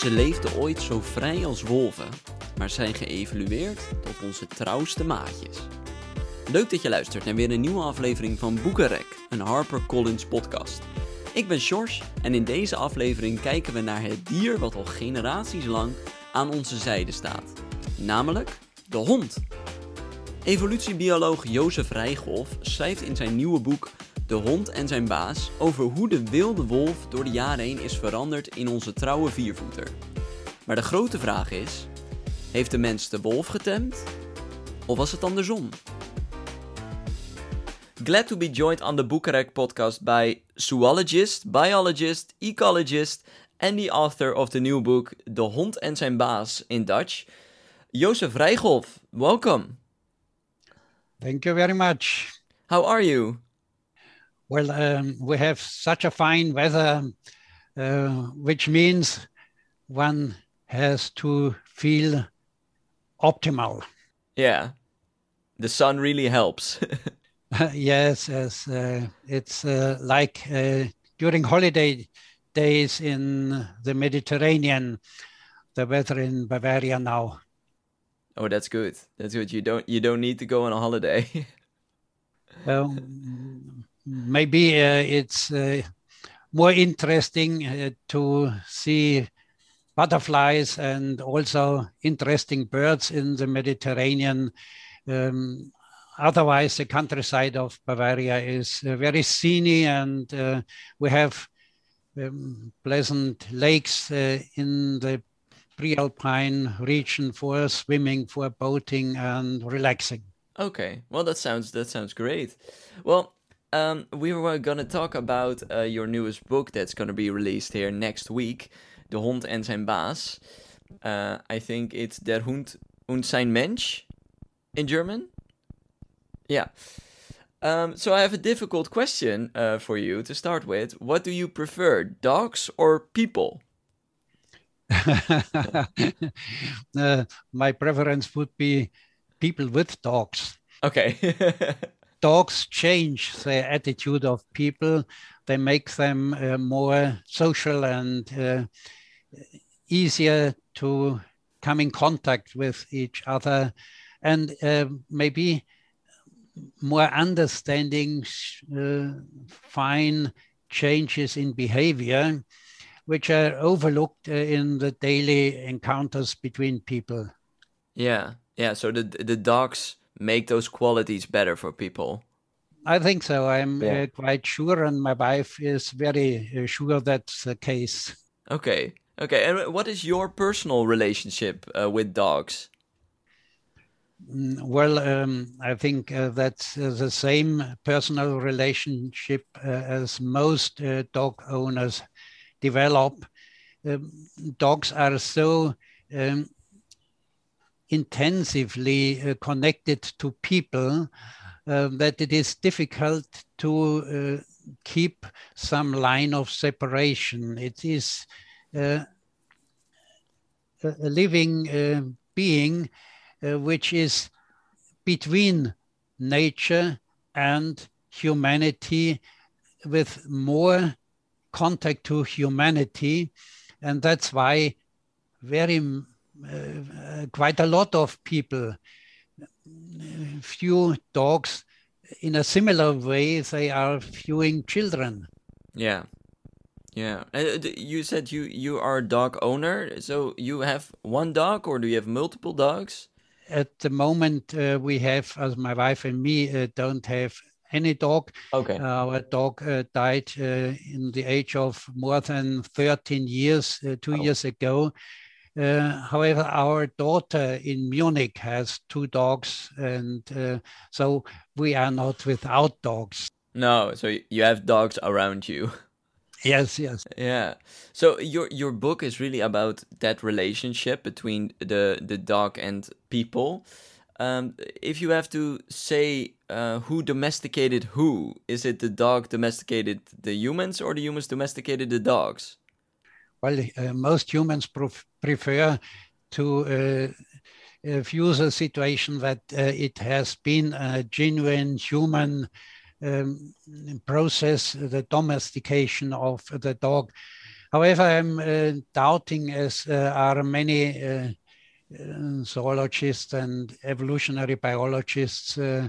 Ze leefden ooit zo vrij als wolven, maar zijn geëvolueerd tot onze trouwste maatjes. Leuk dat je luistert naar weer een nieuwe aflevering van Boekenrek, een HarperCollins podcast. Ik ben Sjors en in deze aflevering kijken we naar het dier wat al generaties lang aan onze zijde staat. Namelijk de hond. Evolutiebioloog Jozef Rijgolf schrijft in zijn nieuwe boek De hond en zijn baas over hoe de wilde wolf door de jaren heen is veranderd in onze trouwe viervoeter. Maar de grote vraag is: heeft de mens de wolf getemd? Of was het andersom? Glad to be joined on the Boekarek podcast by zoologist, biologist, ecologist and the author of the new book De hond en zijn baas in Dutch, Jozef Rijgolf. Welcome. Thank you very much. How are you? Well, um, we have such a fine weather, uh, which means one has to feel optimal. Yeah, the sun really helps. yes, yes. Uh, it's uh, like uh, during holiday days in the Mediterranean, the weather in Bavaria now. Oh, that's good. That's good. You don't you don't need to go on a holiday. um, maybe uh, it's uh, more interesting uh, to see butterflies and also interesting birds in the Mediterranean. Um, otherwise, the countryside of Bavaria is very scenic, and uh, we have um, pleasant lakes uh, in the pre-alpine region for swimming, for boating, and relaxing. Okay, well that sounds that sounds great. Well, um, we were gonna talk about uh, your newest book that's gonna be released here next week, De Hond en zijn Baas. Uh, I think it's Der Hund und sein Mensch in German. Yeah. Um, so I have a difficult question uh, for you to start with. What do you prefer, dogs or people? uh, my preference would be people with dogs. Okay. dogs change the attitude of people. They make them uh, more social and uh, easier to come in contact with each other, and uh, maybe more understanding, uh, fine changes in behavior which are overlooked uh, in the daily encounters between people. Yeah, yeah. So the the dogs make those qualities better for people. I think so. I'm yeah. uh, quite sure, and my wife is very uh, sure that's the case. Okay, okay. And what is your personal relationship uh, with dogs? Mm, well, um, I think uh, that's uh, the same personal relationship as most dog owners develop. Um, dogs are so um, intensively uh, connected to people uh, that it is difficult to uh, keep some line of separation. It is uh, a living being which is between nature and humanity with more contact to humanity. And that's why very quite a lot of people Few dogs in a similar way they are viewing children. Yeah. Yeah. Uh, you said you you are a dog owner, so you have one dog or do you have multiple dogs? At the moment, uh, we have, as my wife and me, uh, don't have any dog. Okay. Our dog uh, died uh, in the age of more than 13 years, uh, two oh. years ago. Uh, however, our daughter in Munich has two dogs, and uh, so we are not without dogs. No, so you have dogs around you. Yes, yes. Yeah. So your your book is really about that relationship between the the dog and people. Um, if you have to say uh, who domesticated who, is it the dog domesticated the humans or the humans domesticated the dogs? Well, uh, most humans prefer to uh, uh, view the situation that uh, it has been a genuine human um, process, the domestication of the dog. However, I'm uh, doubting, as uh, are many uh, uh, zoologists and evolutionary biologists uh,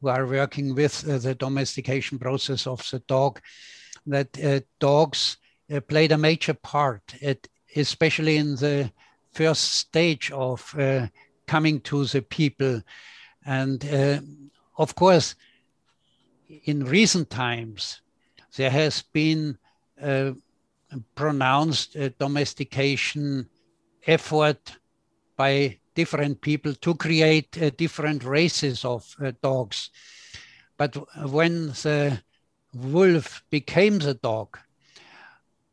who are working with the domestication process of the dog, that dogs Uh, played a major part, especially in the first stage of uh, coming to the people. And uh, of course, in recent times, there has been a pronounced domestication effort by different people to create uh, different races of uh, dogs. But when the wolf became the dog,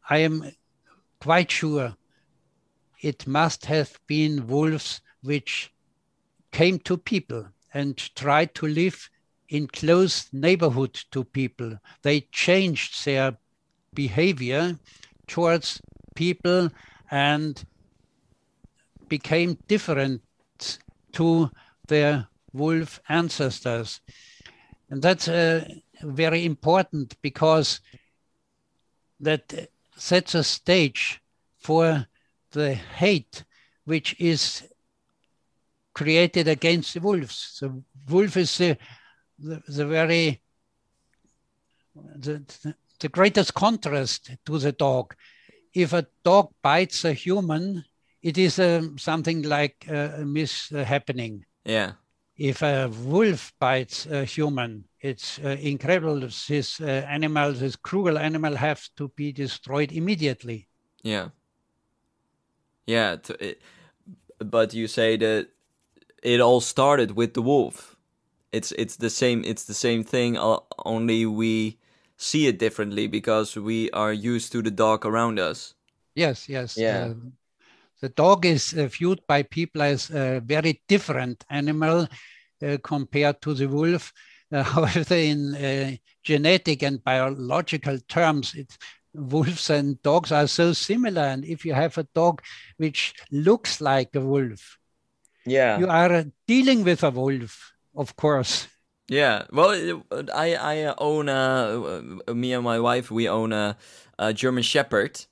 I am quite sure it must have been wolves which came to people and tried to live in close neighborhood to people. They changed their behavior towards people and became different to their wolf ancestors. And that's uh, very important because that sets a stage for the hate which is created against the wolves. The wolf is the, the, the very the, the greatest contrast to the dog. If a dog bites a human, it is um, something like uh, a mishappening. Yeah. If a wolf bites a human, it's uh, incredible. This uh, animal, this cruel animal, have to be destroyed immediately. Yeah. Yeah, it, but you say that it all started with the wolf. It's it's the same. It's the same thing. Only we see it differently because we are used to the dog around us. Yes. Yes. Yeah. Uh, the dog is uh, viewed by people as a very different animal uh, compared to the wolf. Uh, however, in uh, genetic and biological terms, it, wolves and dogs are so similar. And if you have a dog which looks like a wolf, yeah, you are dealing with a wolf, of course. Yeah, well, I I own a me and my wife we own a, a German Shepherd,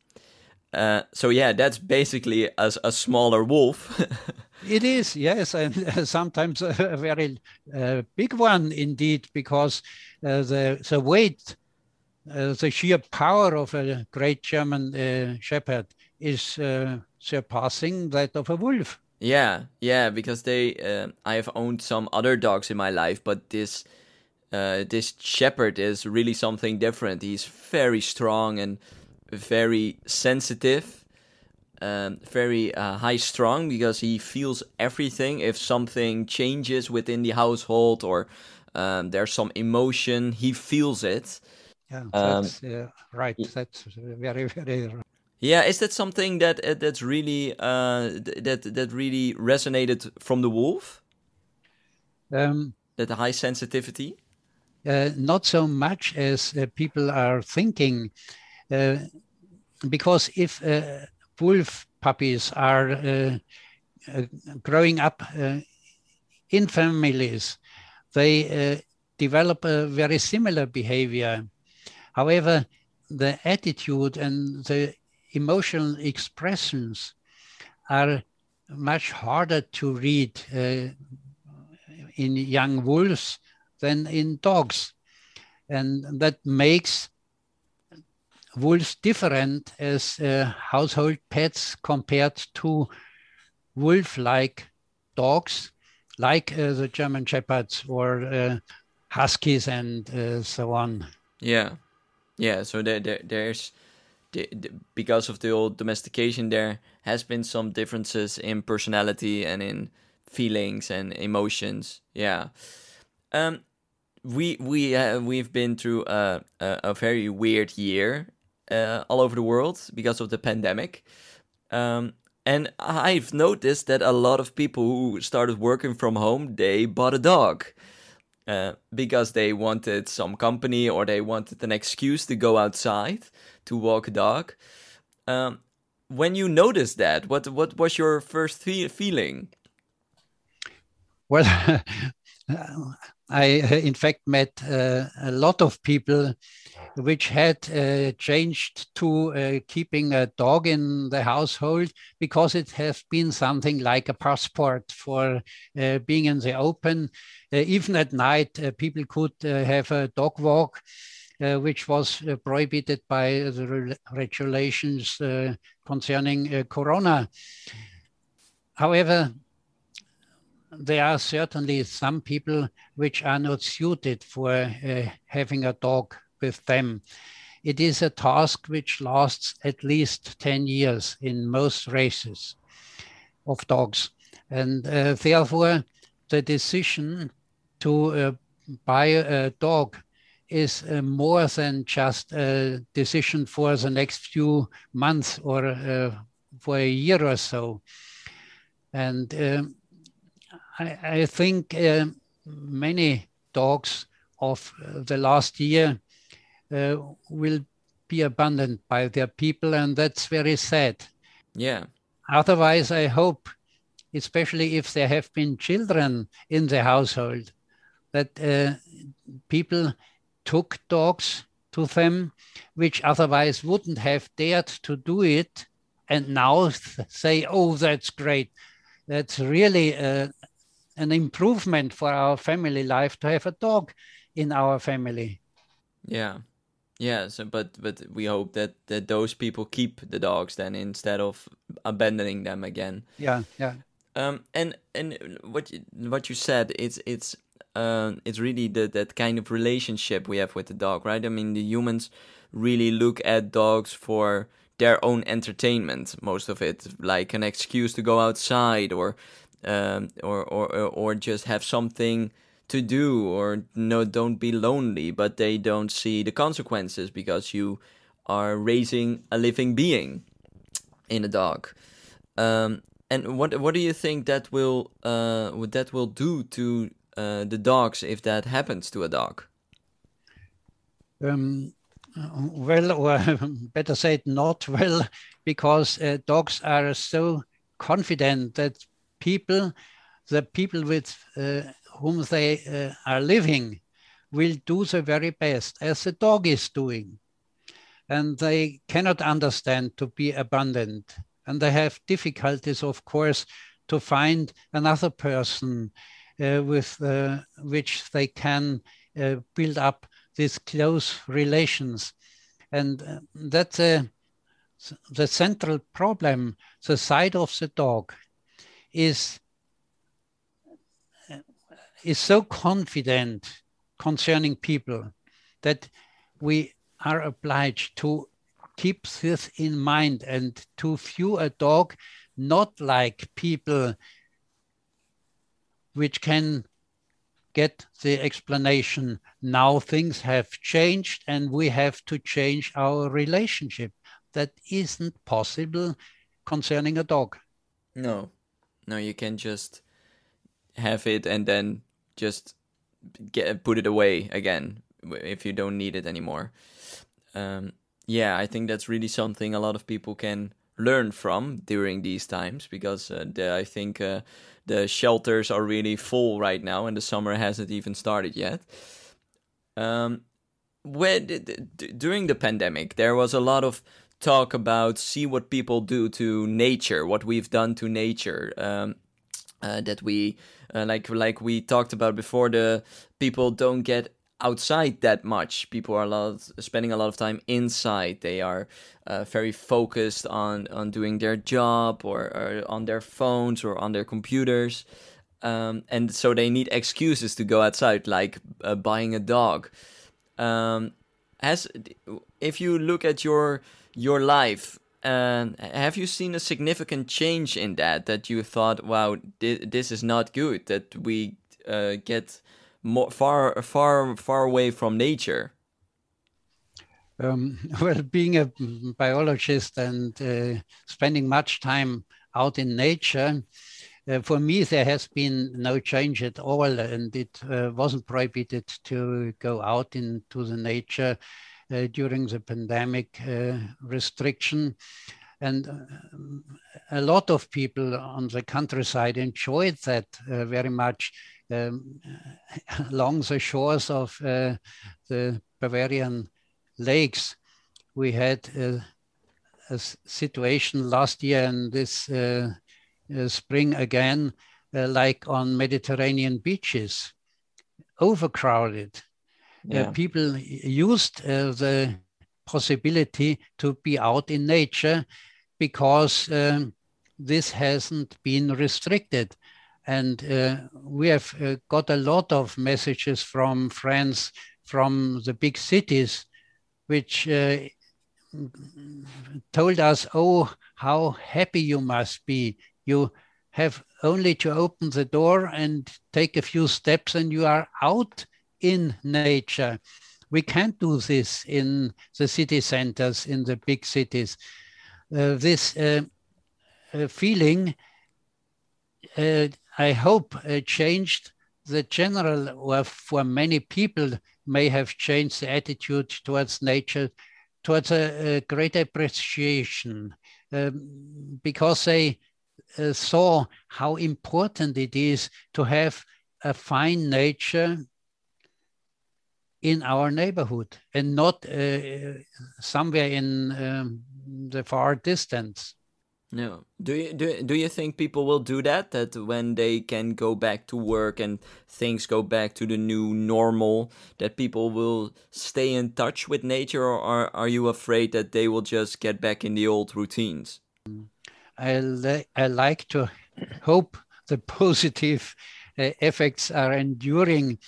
uh, so yeah, that's basically a, a smaller wolf. it is, yes, and uh, sometimes a, very uh, big one indeed, because uh, the the weight, uh, the sheer power of a great German shepherd is surpassing that of a wolf. Yeah, yeah, because they, I have owned some other dogs in my life, but this. this shepherd is really something different. He's very strong and very sensitive, um, very uh, high strung because he feels everything. If something changes within the household or um, there's some emotion, he feels it. Yeah, um, that's um, uh, right. That's very very. Yeah, is that something that uh, that's really uh, that that really resonated from the wolf? Um, that high sensitivity. Uh, not so much as uh, people are thinking. Uh, because if uh, wolf puppies are uh, uh, growing up in families, they develop a very similar behavior. However, the attitude and the emotional expressions are much harder to read uh, in young wolves than in dogs. And that makes wolves different as uh, household pets compared to wolf-like dogs, like uh, the German Shepherds or uh, Huskies and uh, so on. Yeah, yeah. So there, there there's the, the, because of the old domestication, there has been some differences in personality and in feelings and emotions. Yeah. Um, we we uh, we've been through a, a, a very weird year uh, all over the world because of the pandemic. Um, and I've noticed that a lot of people who started working from home, they bought a dog. Uh, because they wanted some company or they wanted an excuse to go outside to walk a dog. Um, when you noticed that, what what was your first fe- feeling? Well, I, in fact, met uh, a lot of people which had uh, changed to uh, keeping a dog in the household because it has been something like a passport for uh, being in the open. Uh, even at night, uh, people could have a dog walk. which was prohibited by the re regulations concerning corona. However, there are certainly some people which are not suited for uh, having a dog with them. It is a task which lasts at least 10 years in most races of dogs. And uh, therefore, the decision to uh, buy a dog is uh, more than just a decision for the next few months or uh, for a year or so. And um, I, I think uh, many dogs of the last year uh, will be abandoned by their people, and that's very sad. Yeah. Otherwise, I hope, especially if there have been children in the household, that uh, people took dogs to them, which otherwise wouldn't have dared to do it, and now say, "Oh, that's great! That's really uh, an improvement for our family life to have a dog in our family. Yeah. Yeah, so but but we hope that that those people keep the dogs then instead of abandoning them again. Yeah, yeah. Um and and what you, what you said it's it's uh, it's really the, that kind of relationship we have with the dog, right? I mean, the humans really look at dogs for their own entertainment, most of it, like an excuse to go outside or um, or, or or just have something to do or no don't be lonely but they don't see the consequences because you are raising a living being in a dog. Um, and what what do you think that will uh, what that will do to uh, the dogs if that happens to a dog? Um, well or better said not. Well because uh, dogs are so confident that people, the people with uh, whom they uh, are living, will do the very best, as the dog is doing. And they cannot understand to be abandoned. And they have difficulties, of course, to find another person uh, with uh, which they can uh, build up these close relations. And uh, that's the central problem, the side of the dog is is so confident concerning people that we are obliged to keep this in mind and to view a dog not like people which can get the explanation. Now things have changed and we have to change our relationship. That isn't possible concerning a dog. No no, you can just have it and then just get put it away again if you don't need it anymore. Um, yeah, I think that's really something a lot of people can learn from during these times because uh, the, I think uh, the shelters are really full right now and the summer hasn't even started yet. Um, during the pandemic, there was a lot of talk about see what people do to nature, what we've done to nature. Um, uh, that we uh, like like we talked about before. The people don't get outside that much. People are a lot spending a lot of time inside. They are uh, very focused on on doing their job or, or on their phones or on their computers. Um, and so they need excuses to go outside, like uh, buying a dog. Um, has if you look at your your life. And have you seen a significant change in that? That you thought, "Wow, this is not good." That we uh, get more far, far, far away from nature. Um, well, being a biologist and uh, spending much time out in nature, uh, for me, there has been no change at all, and it uh, wasn't prohibited to go out into the nature during the pandemic uh, restriction. And um, a lot of people on the countryside enjoyed that uh, very much um, along the shores of uh, the Bavarian lakes. We had uh, a situation last year and this uh, uh, spring again, uh, like on Mediterranean beaches, overcrowded. Yeah. people used the possibility to be out in nature because um, this hasn't been restricted. And uh, we have uh, got a lot of messages from friends from the big cities, which uh, told us, oh, how happy you must be. You have only to open the door and take a few steps and you are out in nature. We can't do this in the city centers, in the big cities. Uh, this uh, uh, feeling, uh, I hope, uh, changed the general, or for many people, may have changed the attitude towards nature towards a, a great appreciation um, because they uh, saw how important it is to have a fine nature in our neighborhood and not uh, somewhere in um, the far distance. No. Do you do do you think people will do that? That when they can go back to work and things go back to the new normal, that people will stay in touch with nature, or are, are you afraid that they will just get back in the old routines? I li I like to hope the positive uh, effects are enduring,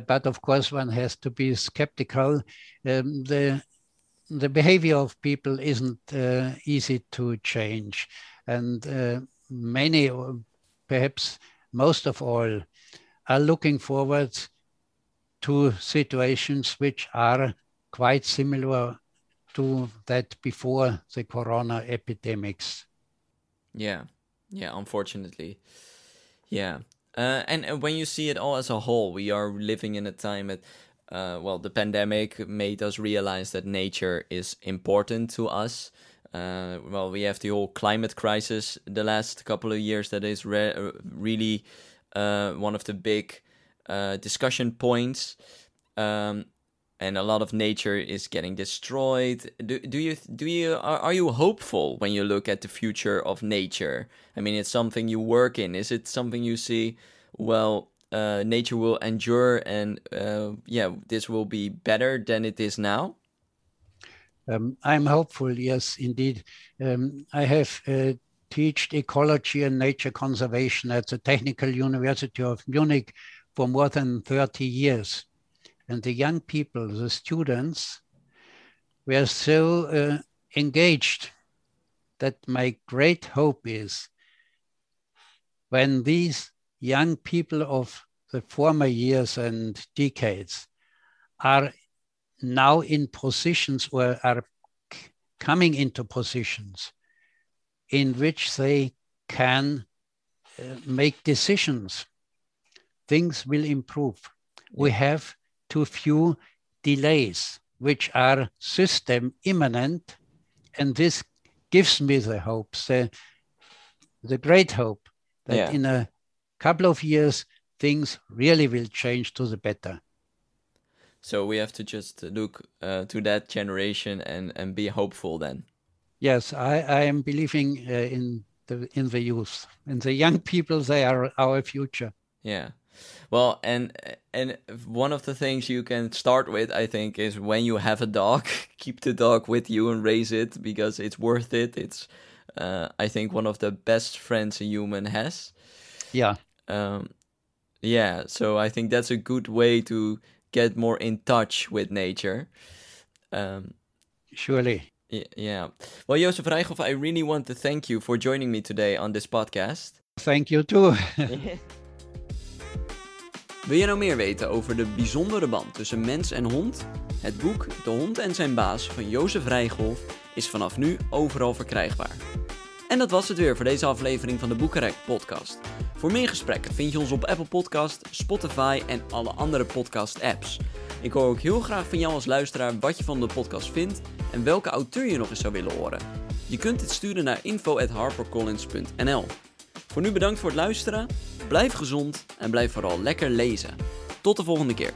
but of course one has to be skeptical. Um, the the behavior of people isn't uh, easy to change. And uh, many, perhaps most of all, are looking forward to situations which are quite similar to that before the corona epidemics. Yeah, yeah, unfortunately. Yeah. Uh, and, when you see it all as a whole, we are living in a time that, uh, well, the pandemic made us realize that nature is important to us. Uh, well, we have the whole climate crisis the last couple of years that is re- really uh, one of the big uh, discussion points. Um, and a lot of nature is getting destroyed. Do, do you do you are, are you hopeful when you look at the future of nature? I mean, it's something you work in. Is it something you see? Well, uh, nature will endure and uh, yeah, this will be better than it is now? Um, I'm hopeful, yes, indeed. Um, I have uh, taught ecology and nature conservation at the Technical University of Munich for more than 30 years. And the young people, the students, were so uh, engaged that my great hope is when these young people of the former years and decades are now in positions or are coming into positions in which they can uh, make decisions. Things will improve. We have too few delays, which are system immanent, and this gives me the hope, the, the great hope that yeah. in a couple of years, things really will change to the better. So we have to just look uh, to that generation and, and be hopeful then. Yes, I, I am believing uh, in the in the youth and the young people. They are our future. Yeah. Well, and and one of the things you can start with, I think, is when you have a dog, keep the dog with you and raise it because it's worth it. It's, uh, I think, one of the best friends a human has. Yeah. Um, yeah, so I think that's a good way to get more in touch with nature. Um, Surely. Yeah. Well, Josef Reichholf, I really want to thank you for joining me today on this podcast. Thank you too. Wil je nou meer weten over de bijzondere band tussen mens en hond? Het boek De Hond en zijn baas van Jozef Rijgolf is vanaf nu overal verkrijgbaar. En dat was het weer voor deze aflevering van de Boekenrek podcast. Voor meer gesprekken vind je ons op Apple Podcast, Spotify en alle andere podcast apps. Ik hoor ook heel graag van jou als luisteraar wat je van de podcast vindt en welke auteur je nog eens zou willen horen. Je kunt dit sturen naar info@harpercollins.nl. Voor nu bedankt voor het luisteren. Blijf gezond en blijf vooral lekker lezen. Tot de volgende keer.